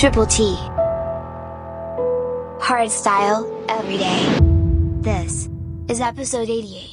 Triple T. Hard style, every day. This is episode 88.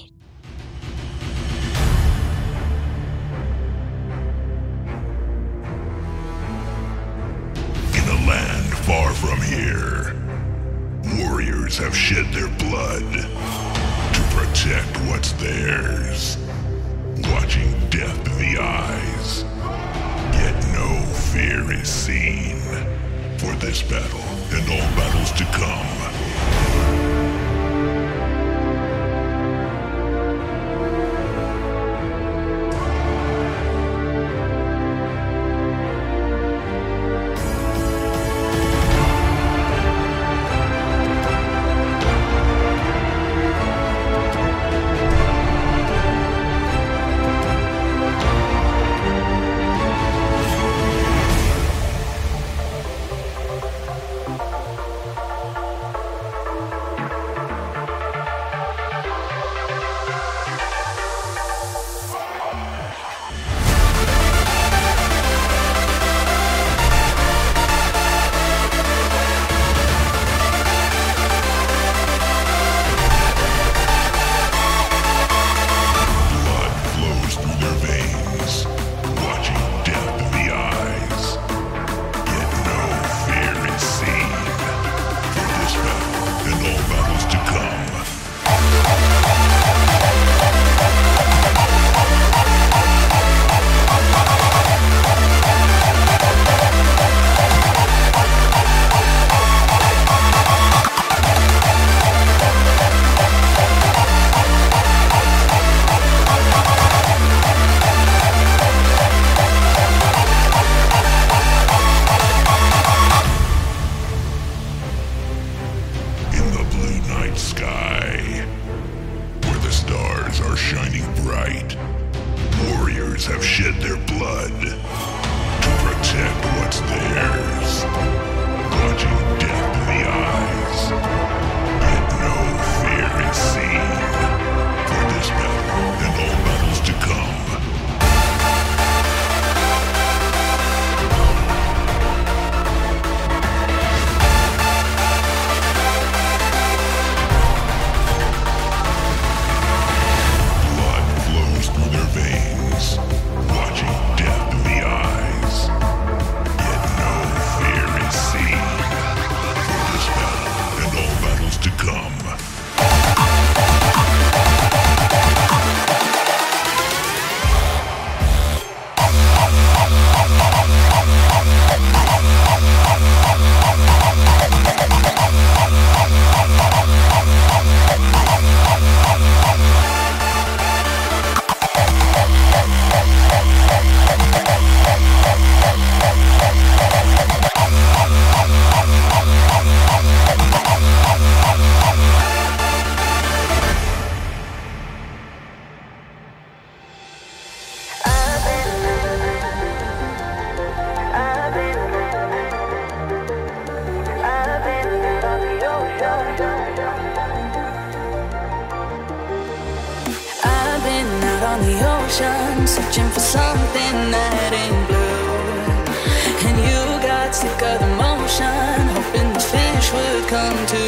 around the ocean, searching for something that ain't blue. And you got sick of the motion, hoping the fish would come to.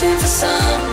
searching for some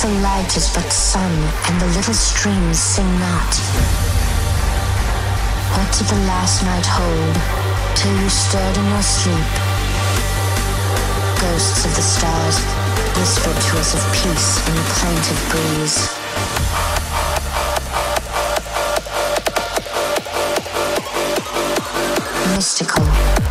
the light is but sun and the little streams sing not? What did the last night hold till you stirred in your sleep? Ghosts of the stars whispered to us of peace in the plaintive breeze. Mystical.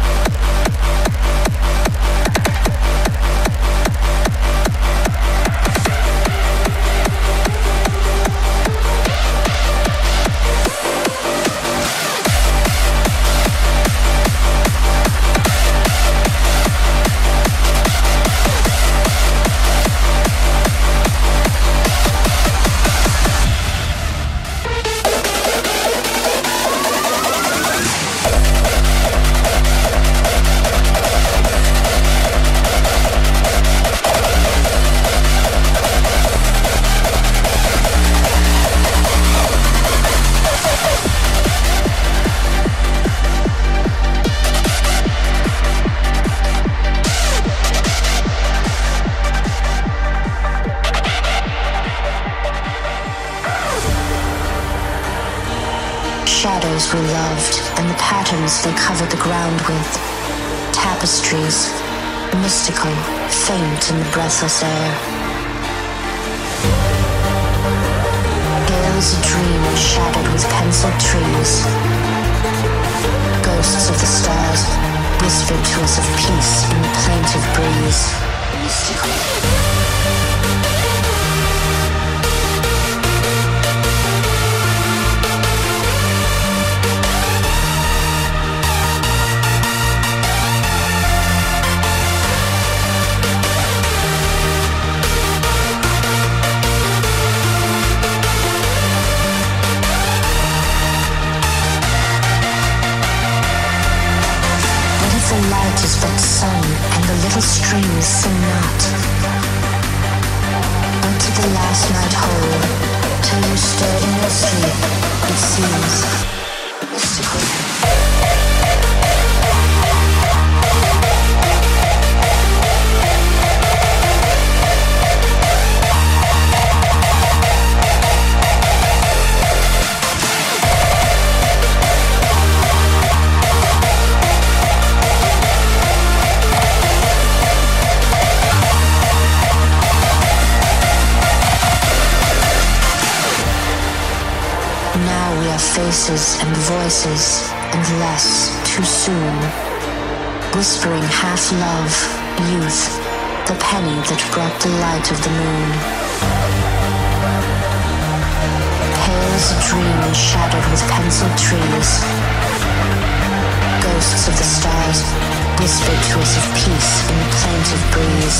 They covered the ground with tapestries, mystical, faint in the breathless air. Gales a dream shadowed with penciled trees. Ghosts of the stars whispered to us of peace in the plaintive breeze. Mystical. Streams sing faces and voices, and less too soon. Whispering half love, youth, the penny that brought the light of the moon. Pale as a dream shadowed with penciled trees. Ghosts of the stars whispered to us of peace in the plaintive breeze.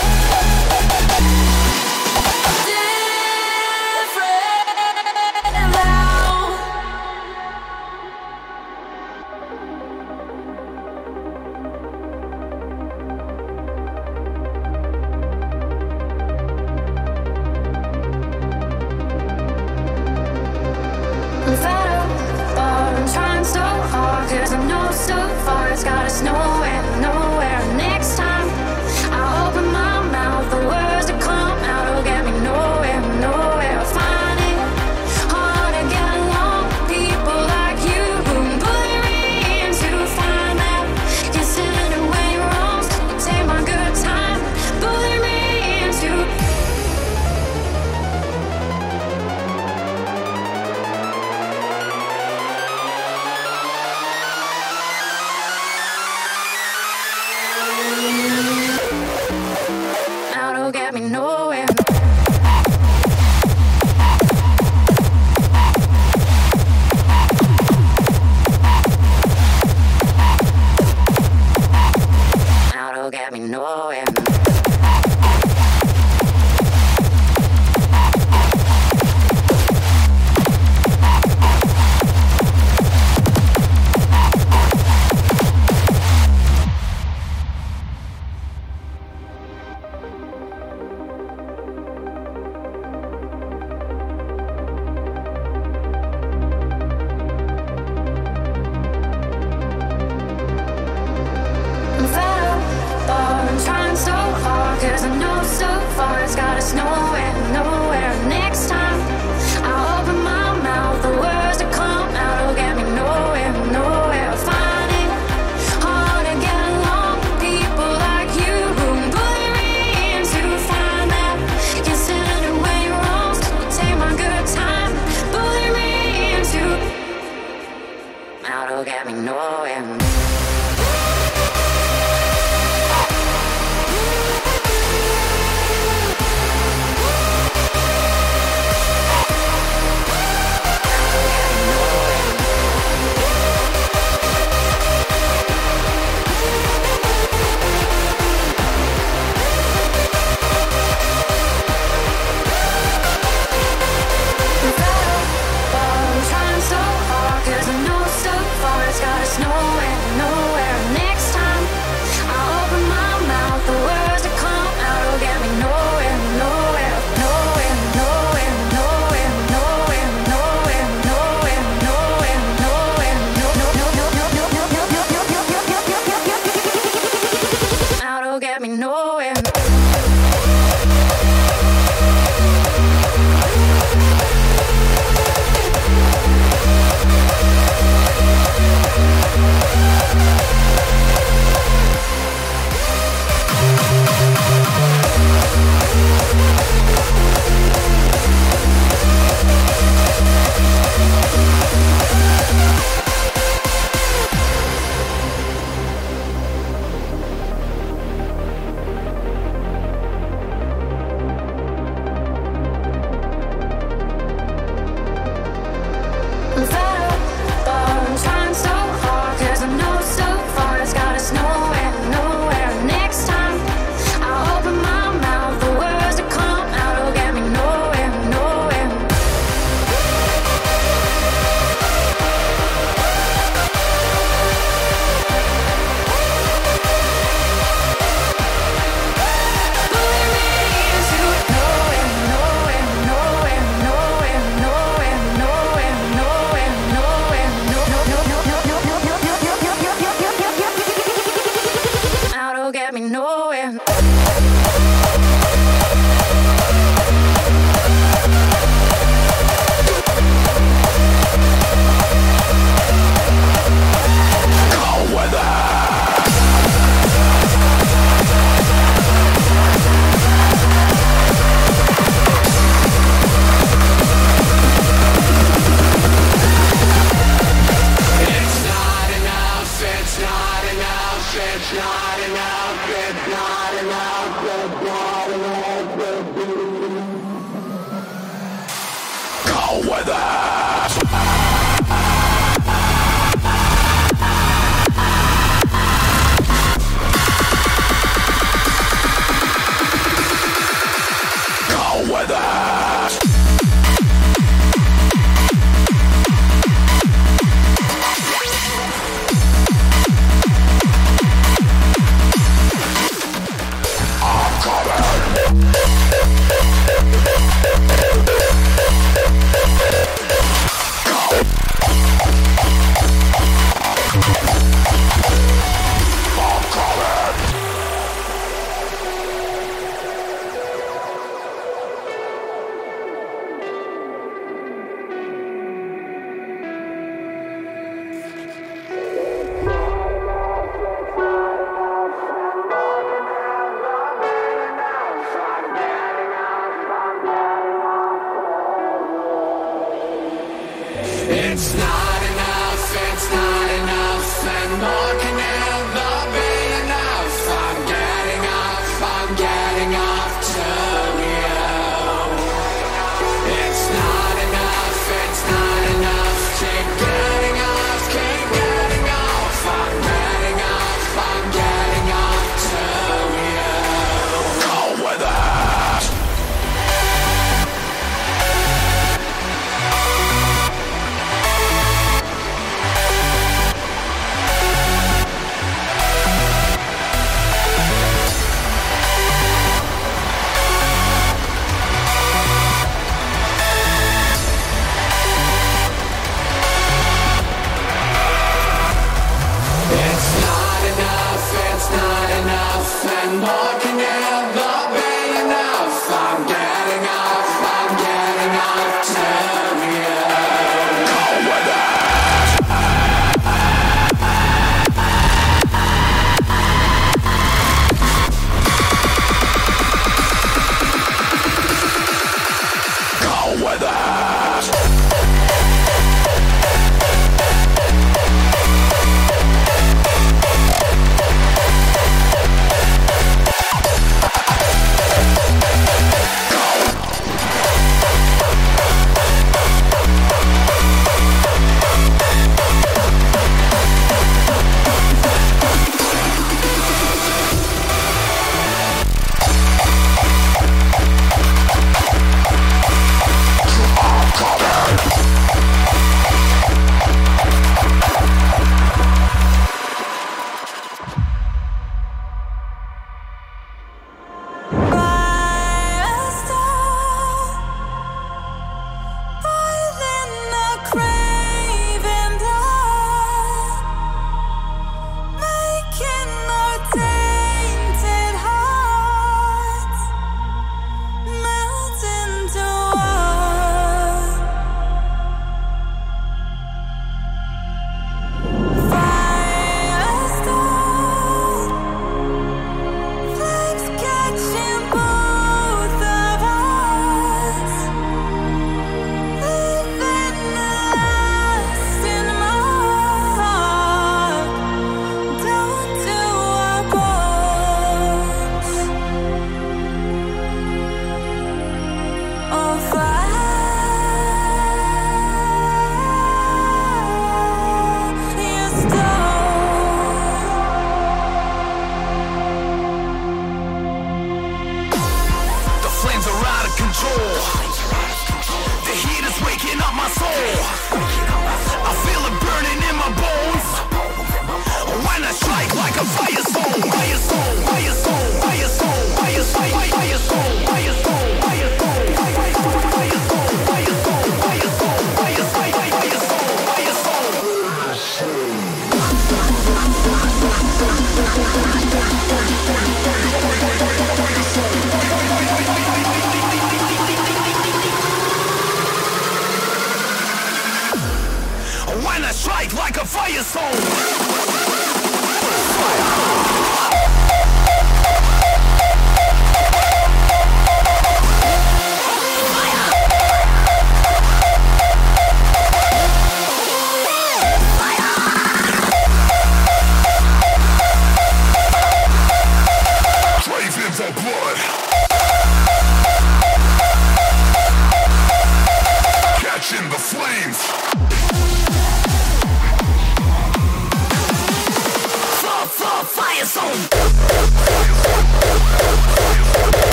get me knowing.